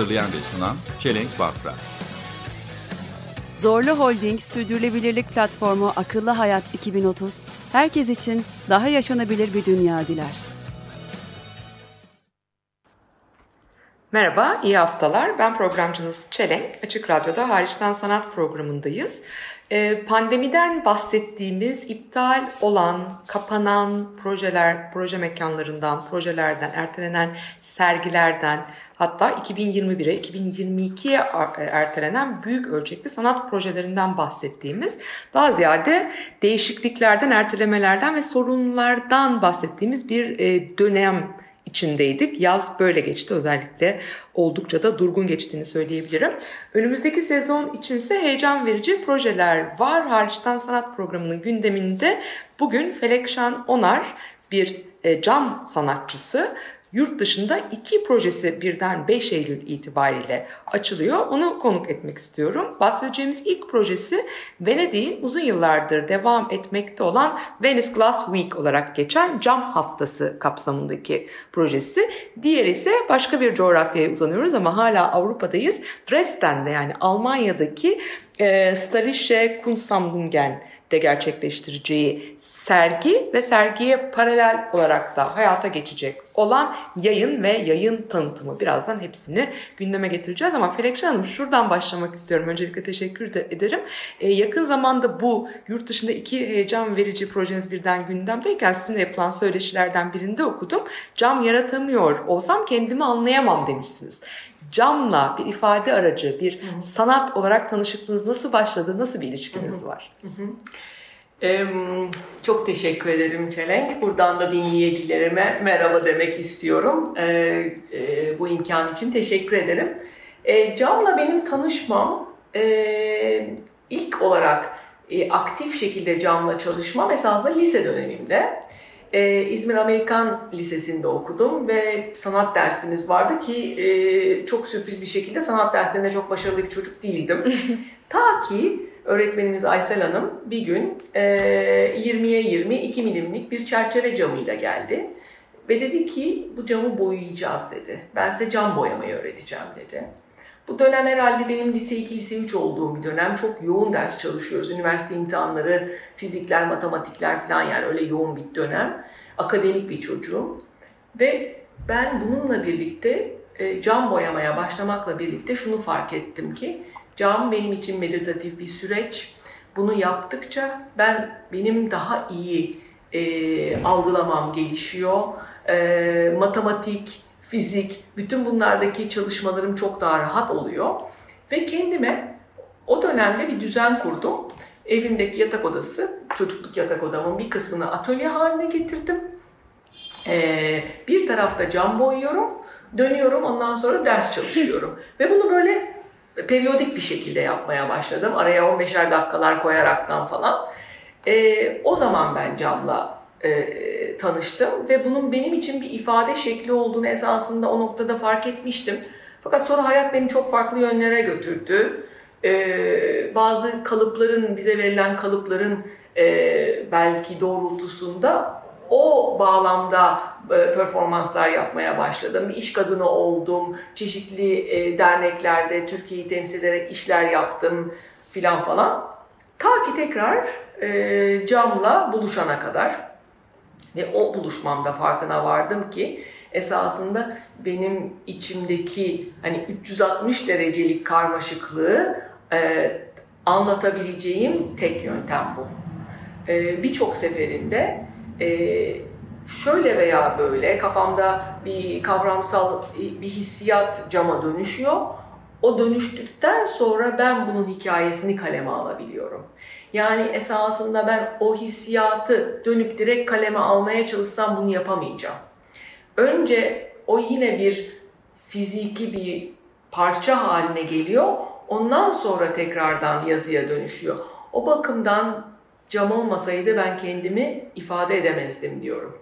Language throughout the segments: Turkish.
Hazırlayan ve sunan Çelenk Bafra. Zorlu Holding Sürdürülebilirlik Platformu Akıllı Hayat 2030, herkes için daha yaşanabilir bir dünya diler. Merhaba, iyi haftalar. Ben programcınız Çelenk. Açık Radyo'da Hariçten Sanat programındayız. Ee, pandemiden bahsettiğimiz iptal olan, kapanan projeler, proje mekanlarından, projelerden, ertelenen sergilerden, hatta 2021'e, 2022'ye er- ertelenen büyük ölçekli sanat projelerinden bahsettiğimiz, daha ziyade değişikliklerden, ertelemelerden ve sorunlardan bahsettiğimiz bir e, dönem içindeydik. Yaz böyle geçti özellikle oldukça da durgun geçtiğini söyleyebilirim. Önümüzdeki sezon içinse heyecan verici projeler var. Hariçten Sanat programının gündeminde bugün Felekşan Onar bir e, cam sanatçısı yurt dışında iki projesi birden 5 Eylül itibariyle açılıyor. Onu konuk etmek istiyorum. Bahsedeceğimiz ilk projesi Venedik'in uzun yıllardır devam etmekte olan Venice Glass Week olarak geçen cam haftası kapsamındaki projesi. Diğeri ise başka bir coğrafyaya uzanıyoruz ama hala Avrupa'dayız. Dresden'de yani Almanya'daki e, Starische Kunstsammlungen de gerçekleştireceği sergi ve sergiye paralel olarak da hayata geçecek olan yayın ve yayın tanıtımı. Birazdan hepsini gündeme getireceğiz ama Felekşen Hanım şuradan başlamak istiyorum. Öncelikle teşekkür de ederim. Ee, yakın zamanda bu yurt dışında iki heyecan verici projeniz birden gündemdeyken sizinle yapılan söyleşilerden birinde okudum. Cam yaratamıyor olsam kendimi anlayamam demişsiniz camla bir ifade aracı, bir sanat olarak tanışıklığınız nasıl başladı, nasıl bir ilişkiniz var? Em, Çok teşekkür ederim Çelenk. Buradan da dinleyicilerime merhaba demek istiyorum. Ee, e, Bu imkan için teşekkür ederim. E, Cam'la benim tanışmam e, ilk olarak e, aktif şekilde Cam'la çalışmam esasında lise dönemimde. E, İzmir Amerikan Lisesi'nde okudum ve sanat dersimiz vardı ki e, çok sürpriz bir şekilde sanat derslerinde çok başarılı bir çocuk değildim. Ta ki öğretmenimiz Aysel Hanım bir gün e, 20'ye 20 2 milimlik bir çerçeve camıyla geldi. Ve dedi ki bu camı boyayacağız dedi. Ben size cam boyamayı öğreteceğim dedi. Bu dönem herhalde benim lise 2, lise 3 olduğum bir dönem. Çok yoğun ders çalışıyoruz. Üniversite imtihanları, fizikler, matematikler falan yani öyle yoğun bir dönem. Akademik bir çocuğum. Ve ben bununla birlikte e, cam boyamaya başlamakla birlikte şunu fark ettim ki cam benim için meditatif bir süreç. Bunu yaptıkça ben benim daha iyi e, algılamam gelişiyor. E, matematik, fizik, bütün bunlardaki çalışmalarım çok daha rahat oluyor. Ve kendime o dönemde bir düzen kurdum. Evimdeki yatak odası, çocukluk yatak odamın bir kısmını atölye haline getirdim. Ee, bir tarafta cam boyuyorum, dönüyorum ondan sonra ders çalışıyorum. Ve bunu böyle periyodik bir şekilde yapmaya başladım. Araya 15'er dakikalar koyaraktan falan. Ee, o zaman ben camla e, tanıştım ve bunun benim için bir ifade şekli olduğunu esasında o noktada fark etmiştim. Fakat sonra hayat beni çok farklı yönlere götürdü. Ee, bazı kalıpların, bize verilen kalıpların e, belki doğrultusunda o bağlamda e, performanslar yapmaya başladım. Bir iş kadını oldum, çeşitli e, derneklerde Türkiye'yi temsil ederek işler yaptım filan falan. Ta ki tekrar e, camla buluşana kadar. Ve o buluşmamda farkına vardım ki esasında benim içimdeki hani 360 derecelik karmaşıklığı e, anlatabileceğim tek yöntem bu. E, Birçok seferinde e, şöyle veya böyle kafamda bir kavramsal bir hissiyat cama dönüşüyor. O dönüştükten sonra ben bunun hikayesini kaleme alabiliyorum. Yani esasında ben o hissiyatı dönüp direkt kaleme almaya çalışsam bunu yapamayacağım. Önce o yine bir fiziki bir parça haline geliyor. Ondan sonra tekrardan yazıya dönüşüyor. O bakımdan cam olmasaydı ben kendimi ifade edemezdim diyorum.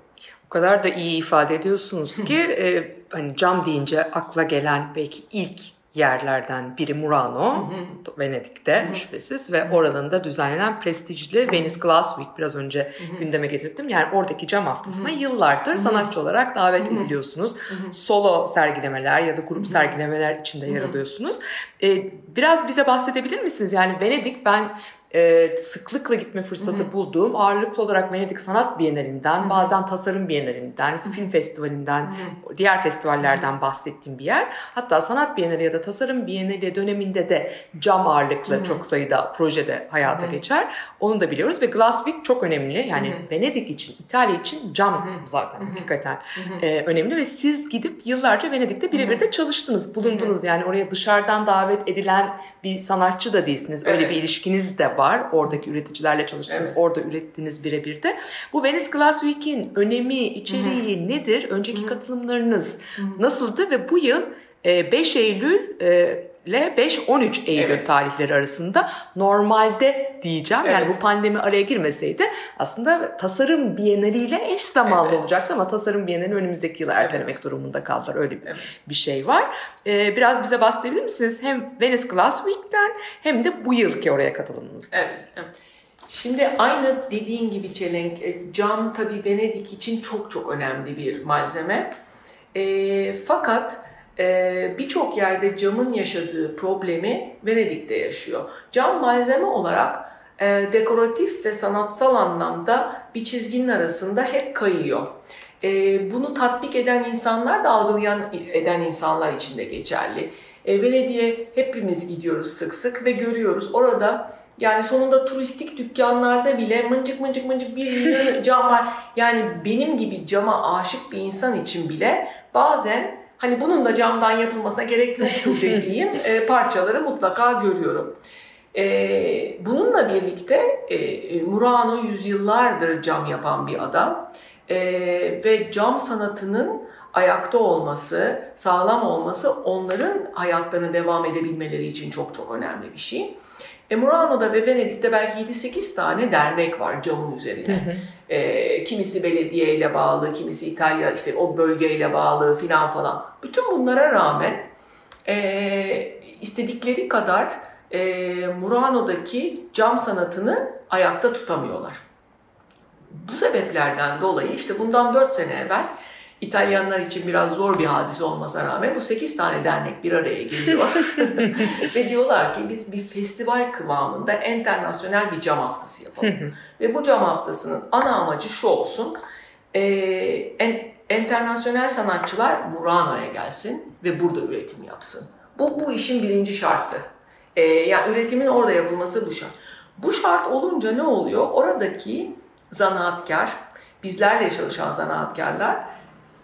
O kadar da iyi ifade ediyorsunuz ki e, hani cam deyince akla gelen belki ilk yerlerden biri Murano, Venedik'te şüphesiz ve oranın da düzenlenen prestijli Venice Glass Week biraz önce gündeme getirdim. Yani oradaki cam haftasına yıllardır sanatçı olarak davet ediliyorsunuz. Solo sergilemeler ya da grup sergilemeler içinde yer alıyorsunuz. E, biraz bize bahsedebilir misiniz? Yani Venedik ben e, sıklıkla gitme fırsatı bulduğum ağırlıklı olarak Venedik Sanat Bienalinden, bazen Tasarım Bienalinden, Film Festivalinden, diğer festivallerden bahsettiğim bir yer. Hatta Sanat Bienali ya da Tasarım Bienali döneminde de cam ağırlıklı çok sayıda projede hayata geçer. Onu da biliyoruz ve Glass Week çok önemli. Yani Venedik için, İtalya için cam zaten hakikaten e, önemli ve siz gidip yıllarca Venedik'te birebir de çalıştınız, bulundunuz. Yani oraya dışarıdan davet edilen bir sanatçı da değilsiniz. Öyle Evet. bir ilişkiniz de var. Oradaki üreticilerle çalıştınız, Evet. orada ürettiniz birebir de. Bu Venice Glass Week'in önemi, içeriği nedir? Önceki katılımlarınız nasıldı ve bu yıl 5 Eylül e, ile 5-13 Eylül Evet. tarihleri arasında normalde diyeceğim. Yani Evet. bu pandemi araya girmeseydi aslında tasarım bienaliyle eş zamanlı Evet. olacaktı ama tasarım bienalini önümüzdeki yıla ertelemek durumunda kaldılar. Öyle bir, Evet. bir şey var. Ee, biraz bize bahsedebilir misiniz? Hem Venice Glass Week'ten hem de bu yılki oraya katılımınızdan. Evet. evet. Şimdi aynı dediğin gibi Çelenk, e, cam tabii Venedik için çok çok önemli bir malzeme. E, fakat e, birçok yerde camın yaşadığı problemi Venedik'te yaşıyor. Cam malzeme olarak e, dekoratif ve sanatsal anlamda bir çizginin arasında hep kayıyor. E, bunu tatbik eden insanlar da algılayan eden insanlar için de geçerli. E, Venedik'e hepimiz gidiyoruz sık sık ve görüyoruz. Orada yani sonunda turistik dükkanlarda bile mıncık mıncık mıncık bir yığın cam var. Yani benim gibi cama aşık bir insan için bile bazen hani bunun da camdan yapılmasına gerek yoktur dediğim e, parçaları mutlaka görüyorum. E, bununla birlikte e, Murano yüzyıllardır cam yapan bir adam E, ve cam sanatının ayakta olması, sağlam olması onların hayatlarına devam edebilmeleri için çok çok önemli bir şey. E, Murano'da ve Venedik'te belki 7-8 tane dernek var camın üzerine. E, kimisi belediyeyle bağlı, kimisi İtalya işte o bölgeyle bağlı filan falan. Bütün bunlara rağmen e, istedikleri kadar e, Murano'daki cam sanatını ayakta tutamıyorlar. Bu sebeplerden dolayı işte bundan 4 sene evvel İtalyanlar için biraz zor bir hadise olmasına rağmen bu 8 tane dernek bir araya geliyor. Ve diyorlar ki biz bir festival kıvamında internasyonel bir cam haftası yapalım. Ve bu cam haftasının ana amacı şu olsun. E, en, internasyonel sanatçılar Murano'ya gelsin ve burada üretim yapsın. Bu, bu işin birinci şartı. E, yani üretimin orada yapılması bu şart. Bu şart olunca ne oluyor? Oradaki zanaatkar, bizlerle çalışan zanaatkarlar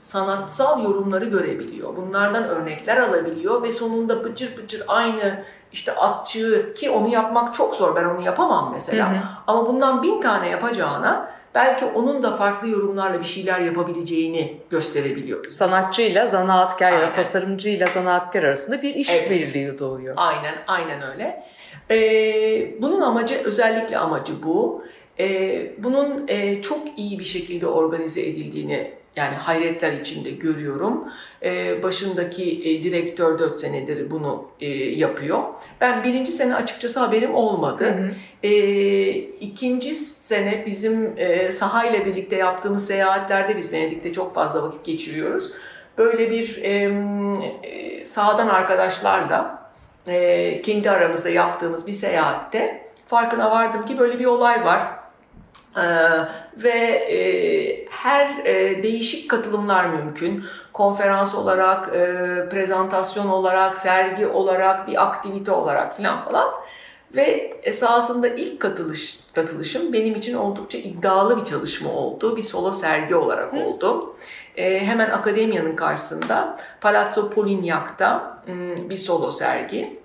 sanatsal yorumları görebiliyor. Bunlardan örnekler alabiliyor ve sonunda pıcır pıcır aynı işte atçı ki onu yapmak çok zor. Ben onu yapamam mesela. Hı hı. Ama bundan bin tane yapacağına belki onun da farklı yorumlarla bir şeyler yapabileceğini gösterebiliyoruz. Sanatçıyla zanaatkar ya da tasarımcıyla zanaatkar arasında bir iş Evet. birliği doğuyor. Aynen, aynen öyle. Ee, bunun amacı, özellikle amacı bu. Ee, bunun e, çok iyi bir şekilde organize edildiğini yani hayretler içinde görüyorum. Ee, başındaki e, direktör 4 senedir bunu e, yapıyor. Ben birinci sene açıkçası haberim olmadı. Ee, ikinci sene bizim e, sahayla birlikte yaptığımız seyahatlerde biz Venedik'te çok fazla vakit geçiriyoruz. Böyle bir e, sahadan arkadaşlarla e, kendi aramızda yaptığımız bir seyahatte farkına vardım ki böyle bir olay var. Ee, ve e, her e, değişik katılımlar mümkün. Konferans olarak, e, prezentasyon olarak, sergi olarak, bir aktivite olarak falan falan. Ve esasında ilk katılış, katılışım benim için oldukça iddialı bir çalışma oldu. Bir solo sergi olarak oldu. E, hemen akademiyanın karşısında Palazzo Polignac'ta bir solo sergi.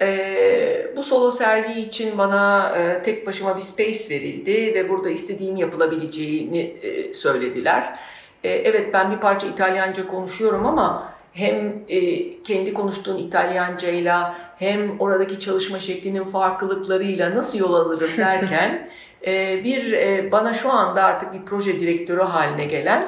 Ee, bu solo sergi için bana e, tek başıma bir space verildi ve burada istediğim yapılabileceğini e, söylediler. E, evet ben bir parça İtalyanca konuşuyorum ama hem e, kendi konuştuğun İtalyancayla hem oradaki çalışma şeklinin farklılıklarıyla nasıl yol alırım derken e, bir e, bana şu anda artık bir proje direktörü haline gelen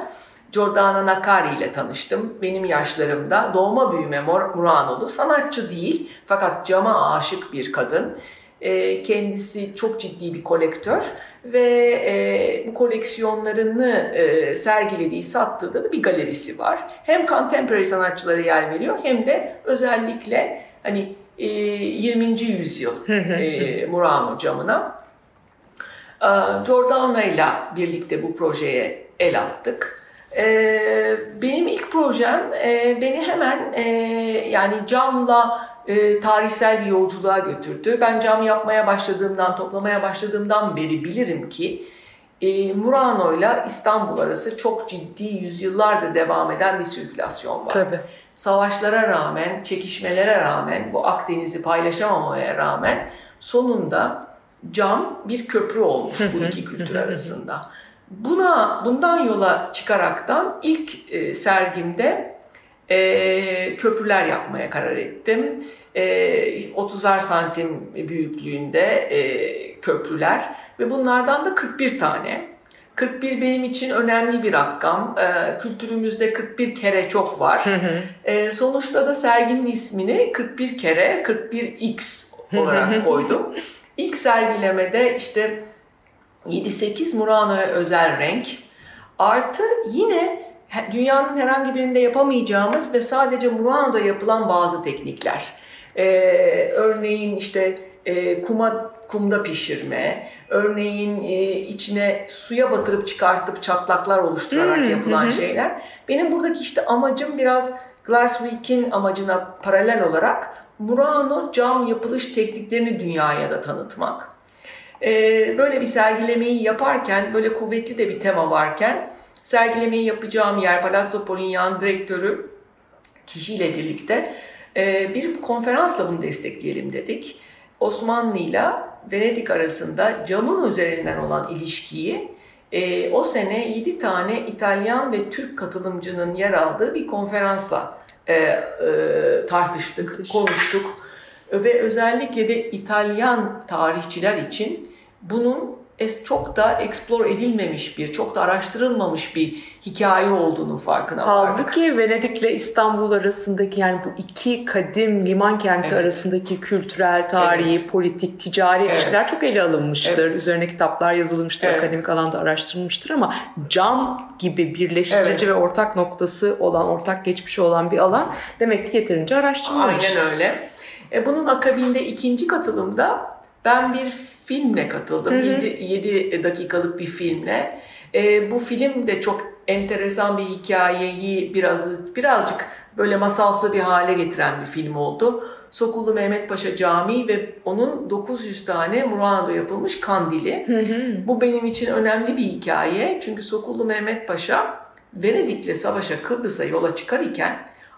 Giordana Nakari ile tanıştım. Benim yaşlarımda doğma büyüme Murano'lu sanatçı değil fakat cama aşık bir kadın. E, kendisi çok ciddi bir kolektör ve e, bu koleksiyonlarını e, sergilediği, sattığı da bir galerisi var. Hem contemporary sanatçılara yer veriyor hem de özellikle hani e, 20. yüzyıl e, Murano camına. E, Giordana ile birlikte bu projeye el attık. E, benim ilk projem e, beni hemen e, yani camla e, tarihsel bir yolculuğa götürdü. Ben cam yapmaya başladığımdan, toplamaya başladığımdan beri bilirim ki e, Murano ile İstanbul arası çok ciddi yüzyıllardır devam eden bir sirkülasyon var. Tabii. Savaşlara rağmen, çekişmelere rağmen, bu Akdeniz'i paylaşamamaya rağmen sonunda cam bir köprü olmuş bu iki kültür arasında. Buna bundan yola çıkaraktan ilk e, sergimde e, köprüler yapmaya karar ettim. E, 30'ar santim büyüklüğünde e, köprüler ve bunlardan da 41 tane. 41 benim için önemli bir rakam. E, kültürümüzde 41 kere çok var. E, sonuçta da serginin ismini 41 kere 41x olarak koydum. İlk sergilemede işte 7-8 Murano'ya özel renk artı yine dünyanın herhangi birinde yapamayacağımız ve sadece Murano'da yapılan bazı teknikler. Ee, örneğin işte e, kuma kumda pişirme, örneğin e, içine suya batırıp çıkartıp çatlaklar oluşturarak yapılan şeyler. Benim buradaki işte amacım biraz Glassweek'in amacına paralel olarak Murano cam yapılış tekniklerini dünyaya da tanıtmak. Ee, böyle bir sergilemeyi yaparken, böyle kuvvetli de bir tema varken, sergilemeyi yapacağım yer Palazzo Polignan direktörü kişiyle birlikte e, bir konferansla bunu destekleyelim dedik. Osmanlı ile Venedik arasında camın üzerinden olan ilişkiyi e, o sene 7 tane İtalyan ve Türk katılımcının yer aldığı bir konferansla e, e, tartıştık, konuştuk. Ve özellikle de İtalyan tarihçiler için bunun çok da explore edilmemiş bir, çok da araştırılmamış bir hikaye olduğunun farkına vardık. Halbuki Venedik'le İstanbul arasındaki yani bu iki kadim liman kenti Evet. arasındaki kültürel, tarihi, Evet. politik, ticari Evet. ilişkiler çok ele alınmıştır. Üzerine kitaplar yazılmıştır, Evet. akademik alanda araştırılmıştır ama cam gibi birleştirici Evet. ve ortak noktası olan, ortak geçmişi olan bir alan demek ki yeterince araştırılmamış. Aynen öyle. E, bunun akabinde ikinci katılımda ben bir filmle katıldım. 7 dakikalık bir filmle. E, bu film de çok enteresan bir hikayeyi biraz birazcık böyle masalsı bir hale getiren bir film oldu. Sokullu Mehmet Paşa Camii ve onun 900 tane Murano'da yapılmış kandili. Bu benim için önemli bir hikaye. Çünkü Sokullu Mehmet Paşa Venedik'le savaşa Kıbrıs'a yola çıkar iken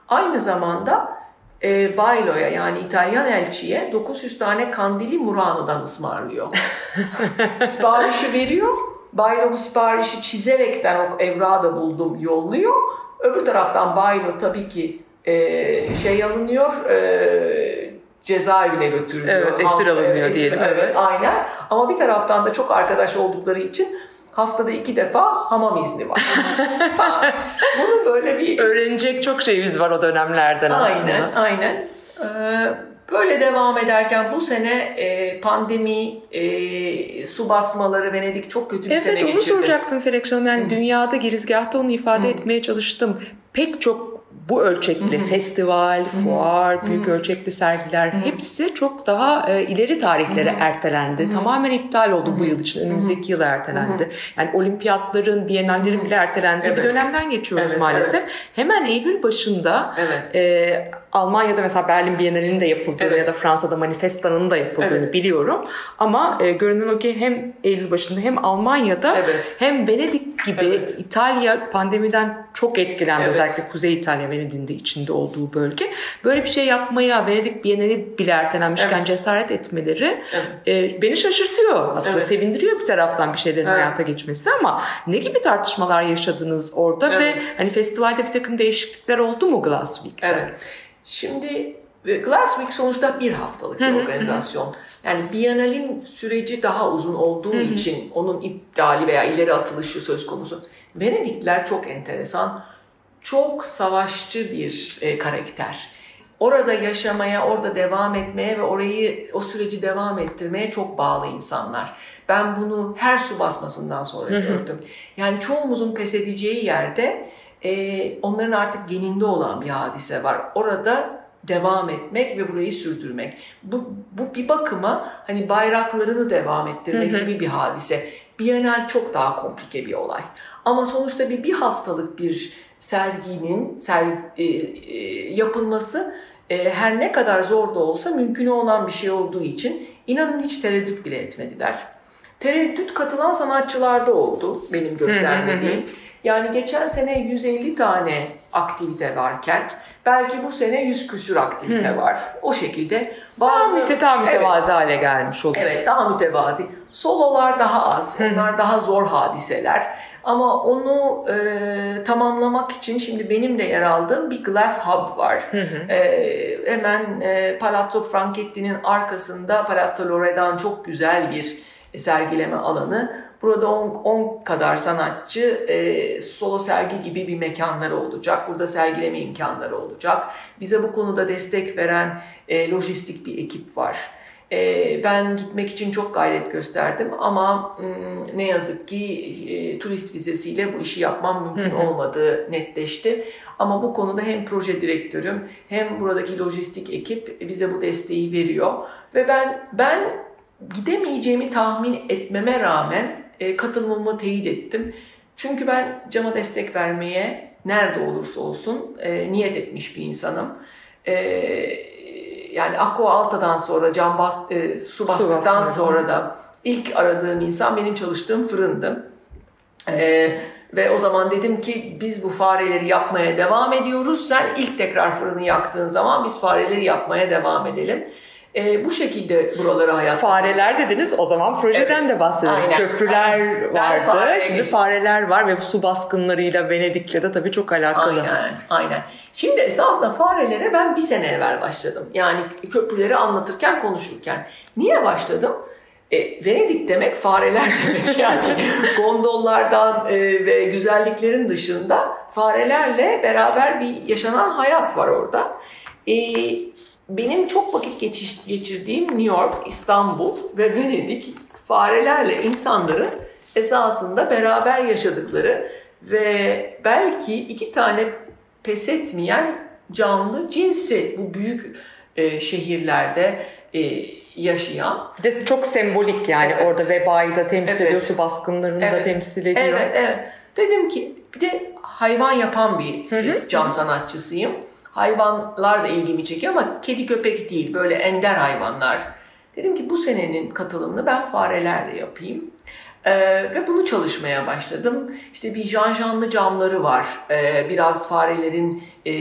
aynı zamanda e, Bailo'ya yani İtalyan elçiye 900 tane kandili Murano'dan ısmarlıyor. Siparişi veriyor. Bailo bu siparişi çizerekten o evrağı da buldum yolluyor. Öbür taraftan Bailo tabii ki e, şey alınıyor e, cezaevine götürülüyor. Evet, esir alınıyor esir- diyelim. Evet, aynen. Ama bir taraftan da çok arkadaş oldukları için haftada iki defa hamam izni var. falan. Bunun böyle bir Öğrenecek çok şeyimiz var o dönemlerden aslında. Aynen, aynen. Ee, böyle devam ederken bu sene e, pandemi, e, su basmaları Venedik çok kötü bir sene Evet onu geçirdi. soracaktım Felek Hanım. Yani dünyada girizgahta onu ifade etmeye çalıştım. Pek çok bu ölçekli festival, fuar, büyük ölçekli sergiler hepsi çok daha e, ileri tarihlere ertelendi. Tamamen iptal oldu bu yıl için. Önümüzdeki yıl ertelendi. Yani olimpiyatların, bienallerin bile ertelendiği bir Evet. dönemden geçiyoruz Evet, maalesef. Hemen Eylül başında Evet. e, Almanya'da mesela Berlin Bienalinin de yapıldığını Evet. ya da Fransa'da Manifesta'nın da yapıldığını Evet. biliyorum. Ama e, görünen o ki hem Eylül başında hem Almanya'da Evet. hem Venedik gibi Evet. İtalya pandemiden çok etkilendi. Evet. Özellikle Kuzey İtalya Venedik'in de içinde olduğu bölge. Böyle bir şey yapmaya Venedik Bienali bile ertelenmişken Evet. cesaret etmeleri Evet. e, beni şaşırtıyor. Aslında Evet. sevindiriyor bir taraftan bir şeylerin Evet. hayata geçmesi ama ne gibi tartışmalar yaşadınız orada Evet. ve hani festivalde bir takım değişiklikler oldu mu Glass Week'te? Evet. Şimdi e, Glass Week sonuçta bir haftalık bir organizasyon. Yani Biennale'in süreci daha uzun olduğu için onun iptali veya ileri atılışı söz konusu. Venedikliler çok enteresan, çok savaşçı bir e, karakter. Orada yaşamaya, orada devam etmeye ve orayı, o süreci devam ettirmeye çok bağlı insanlar. Ben bunu her su basmasından sonra gördüm. Yani çoğumuzun pes edeceği yerde e, onların artık geninde olan bir hadise var. Orada devam etmek ve burayı sürdürmek. Bu, bu bir bakıma hani bayraklarını devam ettirmek Hı hı. gibi bir hadise. Bienal çok daha komplike bir olay. Ama sonuçta bir bir haftalık bir serginin ser, e, e, yapılması e, her ne kadar zor da olsa mümkün olan bir şey olduğu için inanın hiç tereddüt bile etmediler. Tereddüt katılan sanatçılarda oldu benim göstermediğim. Yani geçen sene 150 tane aktivite varken belki bu sene 100 küsür aktivite var. O şekilde Daha bazı daha Evet. mütevazi hale gelmiş oluyor. Evet daha mütevazi. Sololar daha az. Onlar daha zor hadiseler. Ama onu e, tamamlamak için şimdi benim de yer aldığım bir Glass Hub var. E, hemen e, Palazzo Franchetti'nin arkasında Palazzo Loredan çok güzel bir sergileme alanı. Burada 10 kadar sanatçı e, solo sergi gibi bir mekanları olacak. Burada sergileme imkanları olacak. Bize bu konuda destek veren e, lojistik bir ekip var. E, ben gitmek için çok gayret gösterdim ama mm, ne yazık ki e, turist vizesiyle bu işi yapmam mümkün olmadığı netleşti. Ama bu konuda hem proje direktörüm hem buradaki lojistik ekip bize bu desteği veriyor ve ben ben gidemeyeceğimi tahmin etmeme rağmen e, katılımımı teyit ettim. Çünkü ben cama destek vermeye nerede olursa olsun e, niyet etmiş bir insanım. E, yani Aqua Alta'dan sonra cam bas, e, su bastıktan bastığı. sonra da ilk aradığım insan benim çalıştığım fırındı. E, ve o zaman dedim ki biz bu fareleri yapmaya devam ediyoruz. Sen ilk tekrar fırını yaktığın zaman biz fareleri yapmaya devam edelim. E, bu şekilde buraları hayat Fareler dediniz o zaman projeden Evet. de bahsedelim. Aynen. Köprüler Aynen. Vardı. fareye Şimdi geçtim. fareler var ve su baskınlarıyla Venedik'le de tabii çok alakalı. Aynen, aynen. Şimdi esasında farelere ben bir sene evvel başladım. Yani köprüleri anlatırken, konuşurken. Niye başladım? E, Venedik demek fareler demek yani gondollardan e, ve güzelliklerin dışında farelerle beraber bir yaşanan hayat var orada. E, benim çok vakit geçiş, geçirdiğim New York, İstanbul ve Venedik farelerle insanların esasında beraber yaşadıkları ve belki iki tane pes etmeyen canlı cinsi bu büyük e, şehirlerde e, yaşayan. Bir de çok sembolik yani Evet. orada vebayı da temsil Evet. ediyor, su baskınlarını da Evet. temsil ediyor. Evet, evet. Dedim ki bir de hayvan yapan bir hı. cam sanatçısıyım. Hayvanlar da ilgimi çekiyor ama kedi köpek değil böyle ender hayvanlar. Dedim ki bu senenin katılımını ben farelerle yapayım. Ee, ve bunu çalışmaya başladım. İşte bir janjanlı camları var. Ee, biraz farelerin e,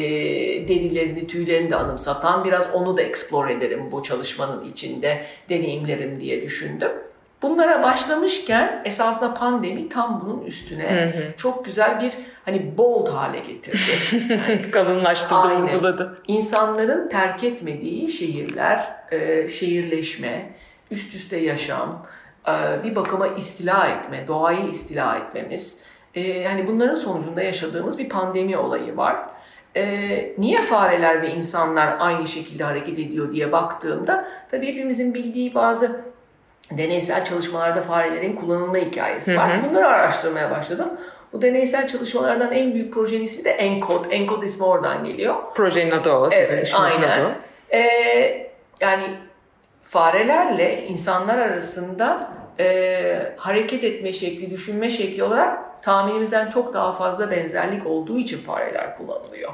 derilerini, tüylerini de anımsatan. Biraz onu da explore ederim bu çalışmanın içinde, deneyimlerim diye düşündüm. Bunlara başlamışken esasında pandemi tam bunun üstüne çok güzel bir hani bold hale getirdi. Yani Kalınlaştırdı, vurguladı. İnsanların terk etmediği şehirler, e, şehirleşme, üst üste yaşam, e, bir bakıma istila etme, doğayı istila etmemiz. E, hani bunların sonucunda yaşadığımız bir pandemi olayı var. E, niye fareler ve insanlar aynı şekilde hareket ediyor diye baktığımda tabii hepimizin bildiği bazı deneysel çalışmalarda farelerin kullanılma hikayesi var. Bunları araştırmaya başladım. Bu deneysel çalışmalardan en büyük projenin ismi de ENCODE. ENCODE ismi oradan geliyor. Projenin adı o, sizin Evet, aynen. adı. Ee, yani farelerle insanlar arasında e, hareket etme şekli, düşünme şekli olarak tahminimizden çok daha fazla benzerlik olduğu için fareler kullanılıyor.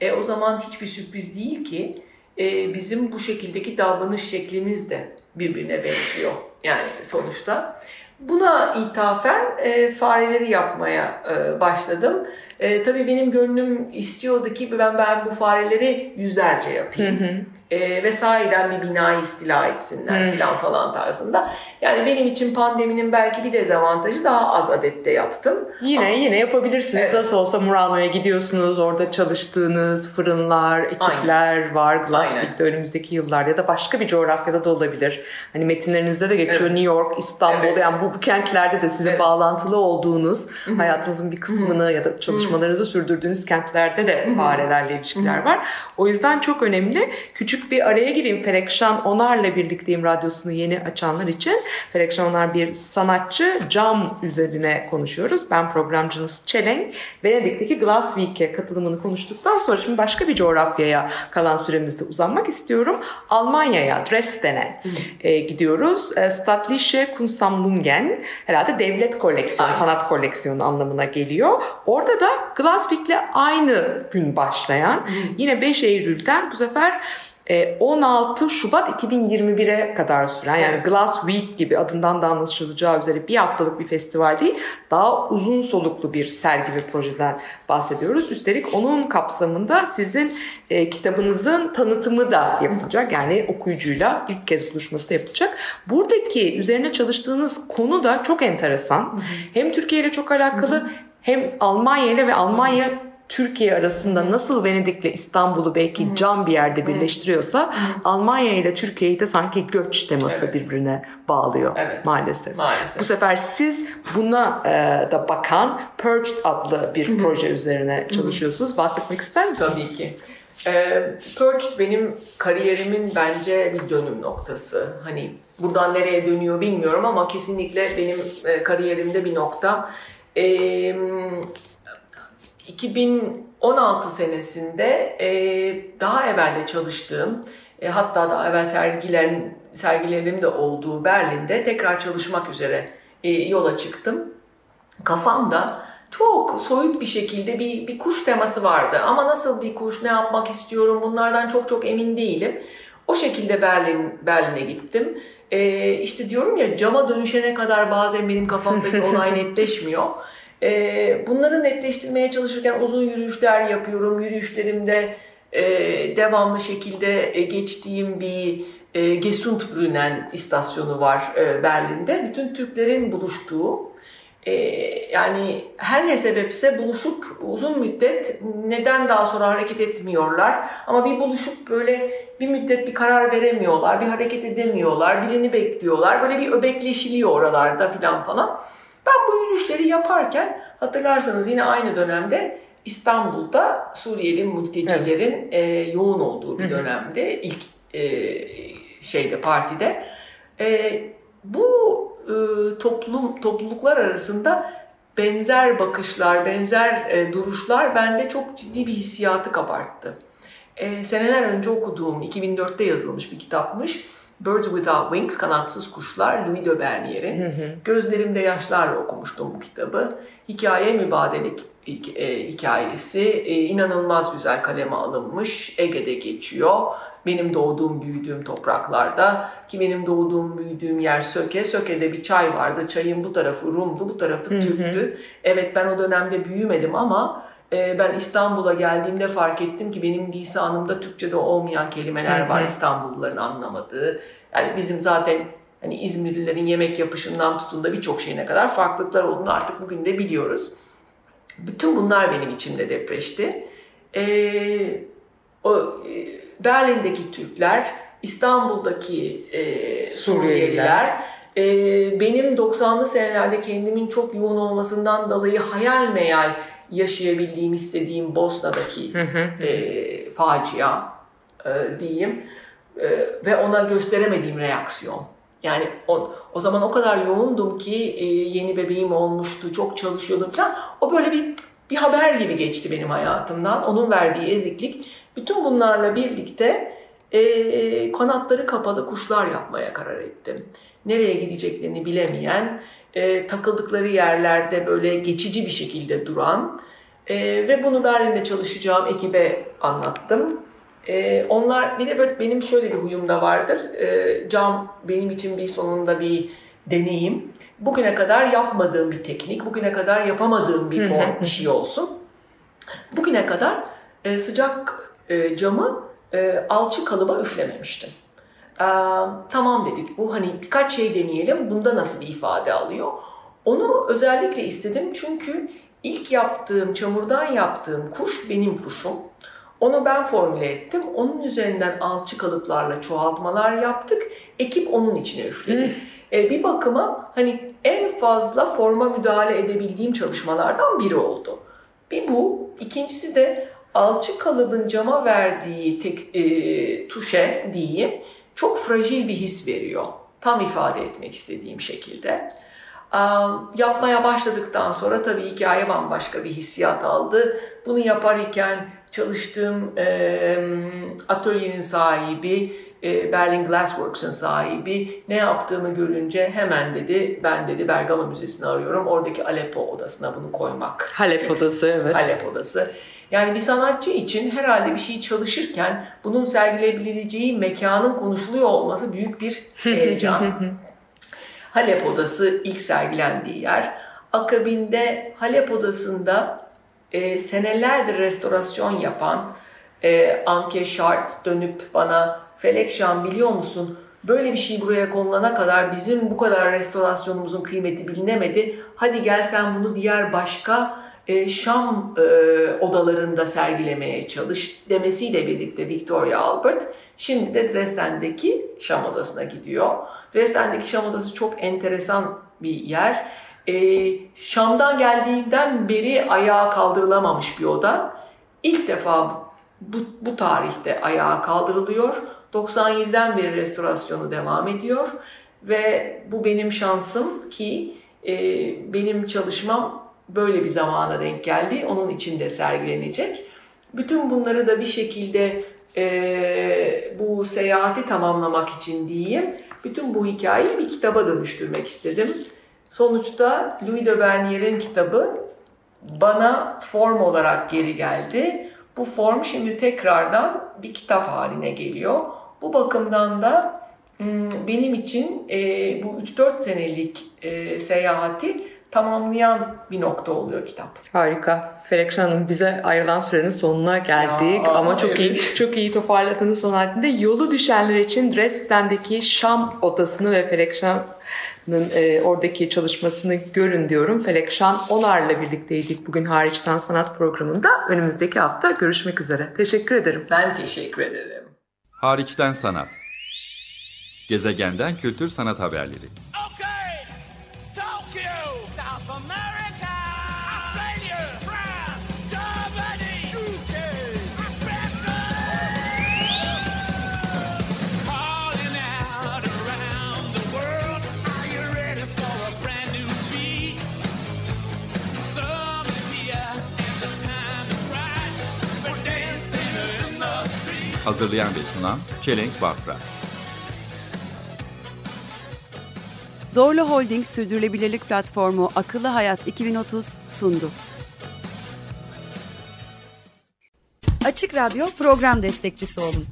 E, o zaman hiçbir sürpriz değil ki e, bizim bu şekildeki davranış şeklimiz de birbirine benziyor yani sonuçta. Buna ithafen e, fareleri yapmaya e, başladım. E, tabii benim gönlüm istiyordu ki ben ben bu fareleri yüzlerce yapayım. E, ve sahiden bir binayı istila etsinler falan falan tarzında. Yani benim için pandeminin belki bir dezavantajı daha az adette yaptım. Yine Ama- yine yapabilirsiniz. Evet. Nasıl olsa Murano'ya gidiyorsunuz. Orada çalıştığınız fırınlar, ekipler var. Glassfield'de önümüzdeki yıllarda ya da başka bir coğrafyada da olabilir. Hani metinlerinizde de geçiyor Evet. New York, İstanbul. Evet. Yani bu, bu kentlerde de sizin Evet. bağlantılı olduğunuz, hayatınızın bir kısmını ya da çalışmalarınızı sürdürdüğünüz kentlerde de farelerle ilişkiler var. O yüzden çok önemli. Küçük bir araya gireyim. Ferekşan Onar'la birlikteyim radyosunu yeni açanlar için. Ferekşan Onar bir sanatçı. Cam üzerine konuşuyoruz. Ben programcınız Çelenk. Venedik'teki Glass Week'e katılımını konuştuktan sonra şimdi başka bir coğrafyaya kalan süremizde uzanmak istiyorum. Almanya'ya, Dresden'e e, gidiyoruz. E, Staatliche Kunstsammlungen herhalde devlet koleksiyonu, Aynen. sanat koleksiyonu anlamına geliyor. Orada da Glass Week'le aynı gün başlayan yine 5 Eylül'den bu sefer 16 Şubat 2021'e kadar süren yani. Glass Week gibi adından da anlaşılacağı üzere bir haftalık bir festival değil daha uzun soluklu bir sergi ve projeden bahsediyoruz. Üstelik onun kapsamında sizin e, kitabınızın tanıtımı da yapılacak yani okuyucuyla ilk kez buluşması da yapılacak. Buradaki üzerine çalıştığınız konu da çok enteresan. Hem Türkiye ile çok alakalı hem Almanya ile ve Almanya Türkiye arasında nasıl Venedik'le İstanbul'u belki cam bir yerde birleştiriyorsa Almanya ile Türkiye'yi de sanki göç teması Evet. birbirine bağlıyor Evet. maalesef. Maalesef. Bu sefer siz buna e, da bakan Purged adlı bir proje üzerine çalışıyorsunuz. Bahsetmek ister misiniz? Tabii ki. Ee, Purged benim kariyerimin bence bir dönüm noktası. Hani buradan nereye dönüyor bilmiyorum ama kesinlikle benim e, kariyerimde bir nokta. Ee, 2016 senesinde e, daha evvelde çalıştığım, e, hatta daha evvel sergilen, sergilerim de olduğu Berlin'de tekrar çalışmak üzere e, yola çıktım. Kafamda çok soyut bir şekilde bir, bir kuş teması vardı. Ama nasıl bir kuş, ne yapmak istiyorum bunlardan çok çok emin değilim. O şekilde Berlin Berlin'e gittim. Ee, işte diyorum ya cama dönüşene kadar bazen benim kafamdaki olay netleşmiyor. Ee, bunları netleştirmeye çalışırken uzun yürüyüşler yapıyorum. Yürüyüşlerimde e, devamlı şekilde e, geçtiğim bir e, Gesundbrunnen istasyonu var e, Berlin'de. Bütün Türklerin buluştuğu e, yani her ne sebepse buluşup uzun müddet neden daha sonra hareket etmiyorlar ama bir buluşup böyle bir müddet bir karar veremiyorlar, bir hareket edemiyorlar, birini bekliyorlar. Böyle bir öbekleşiliyor oralarda filan falan. Ben bu yürüyüşleri yaparken hatırlarsanız yine aynı dönemde İstanbul'da Suriyeli mültecilerin e, yoğun olduğu bir dönemde ilk e, şeyde partide e, bu e, toplum topluluklar arasında benzer bakışlar, benzer e, duruşlar bende çok ciddi bir hissiyatı kabarttı. E, seneler önce okuduğum, 2004'te yazılmış bir kitapmış. Birds Without Wings, Kanatsız Kuşlar, Louis de Bernier'in. Gözlerimde yaşlarla okumuştum bu kitabı. Hikaye mübadelik e, hikayesi. E, inanılmaz güzel kaleme alınmış. Ege'de geçiyor. Benim doğduğum, büyüdüğüm topraklarda ki benim doğduğum, büyüdüğüm yer Söke. Söke'de bir çay vardı. Çayın bu tarafı Rum'du, bu tarafı Türk'tü. Evet ben o dönemde büyümedim ama ben İstanbul'a geldiğimde fark ettim ki benim lisanımda Türkçe'de olmayan kelimeler var İstanbulluların anlamadığı. Yani bizim zaten hani İzmirlilerin yemek yapışından tutun da birçok şeyine kadar farklılıklar olduğunu artık bugün de biliyoruz. Bütün bunlar benim içimde depreşti. Ee, o e, Berlin'deki Türkler, İstanbul'daki e, Suriyeliler, e, benim 90'lı senelerde kendimin çok yoğun olmasından dolayı hayal meyal yaşayabildiğim, istediğim Bosna'daki e, facia e, diyeyim E, ve ona gösteremediğim reaksiyon. Yani o, o zaman o kadar yoğundum ki e, yeni bebeğim olmuştu, çok çalışıyordum falan. O böyle bir bir haber gibi geçti benim hayatımdan. Onun verdiği eziklik. Bütün bunlarla birlikte e, kanatları kapalı kuşlar yapmaya karar ettim. Nereye gideceklerini bilemeyen, e, takıldıkları yerlerde böyle geçici bir şekilde duran E, ve bunu Berlin'de çalışacağım ekibe anlattım. E, onlar bir de böyle benim şöyle bir huyum da vardır. E, cam benim için bir sonunda bir deneyim. Bugüne kadar yapmadığım bir teknik, bugüne kadar yapamadığım bir form bir şey olsun. Bugüne kadar e, sıcak e, camı e, alçı kalıba üflememiştim. E, tamam dedik bu hani birkaç şey deneyelim bunda nasıl bir ifade alıyor. Onu özellikle istedim çünkü ilk yaptığım çamurdan yaptığım kuş benim kuşum. Onu ben formüle ettim. Onun üzerinden alçı kalıplarla çoğaltmalar yaptık. Ekip onun içine üfledi. E, bir bakıma hani en fazla forma müdahale edebildiğim çalışmalardan biri oldu. Bir bu. İkincisi de alçı kalıbın cama verdiği tek, e, tuşe diyeyim çok fragil bir his veriyor. Tam ifade etmek istediğim şekilde. Yapmaya başladıktan sonra tabii hikaye bambaşka bir hissiyat aldı. Bunu yaparken çalıştığım atölyenin sahibi, Berlin Glassworks'ın sahibi ne yaptığımı görünce hemen dedi ben dedi Bergama Müzesi'ni arıyorum. Oradaki Aleppo odasına bunu koymak. Halep odası evet. Halep odası. Yani bir sanatçı için herhalde bir şey çalışırken bunun sergileyebileceği mekanın konuşuluyor olması büyük bir heyecan. Halep Odası ilk sergilendiği yer. Akabinde Halep Odası'nda e, senelerdir restorasyon yapan e, Anke Şart dönüp bana Felek Şan biliyor musun böyle bir şey buraya konulana kadar bizim bu kadar restorasyonumuzun kıymeti bilinemedi. Hadi gel sen bunu diğer başka e, Şam e, odalarında sergilemeye çalış demesiyle birlikte Victoria Albert şimdi de Dresden'deki Şam odasına gidiyor. Dresden'deki Şam odası çok enteresan bir yer. E, Şam'dan geldiğinden beri ayağa kaldırılamamış bir oda. İlk defa bu, bu tarihte ayağa kaldırılıyor. 97'den beri restorasyonu devam ediyor ve bu benim şansım ki e, benim çalışmam böyle bir zamana denk geldi. Onun içinde sergilenecek. Bütün bunları da bir şekilde e, bu seyahati tamamlamak için diyeyim. Bütün bu hikayeyi bir kitaba dönüştürmek istedim. Sonuçta Louis de Bernier'in kitabı bana form olarak geri geldi. Bu form şimdi tekrardan bir kitap haline geliyor. Bu bakımdan da benim için e, bu 3-4 senelik e, seyahati tamamlayan bir nokta oluyor kitap. Harika. Felekşan Hanım bize ayrılan sürenin sonuna geldik Ya, ama çok evet. iyi çok iyi toparladınız son halinde. Yolu düşenler için Dresden'deki Şam odasını ve Felekşan'ın e, oradaki çalışmasını görün diyorum. Felekşan Onar'la birlikteydik bugün hariçten sanat programında. Önümüzdeki hafta görüşmek üzere. Teşekkür ederim. Ben teşekkür ederim. Hariçten sanat. Gezegenden kültür sanat haberleri. Okay, Hazırlayan ve sunan Çelenk Bafra. Zorlu Holding Sürdürülebilirlik Platformu Akıllı Hayat 2030 sundu. Açık Radyo program destekçisi olun.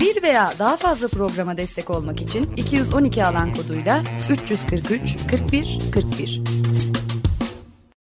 Bir veya daha fazla programa destek olmak için 212 alan koduyla 343 41 41.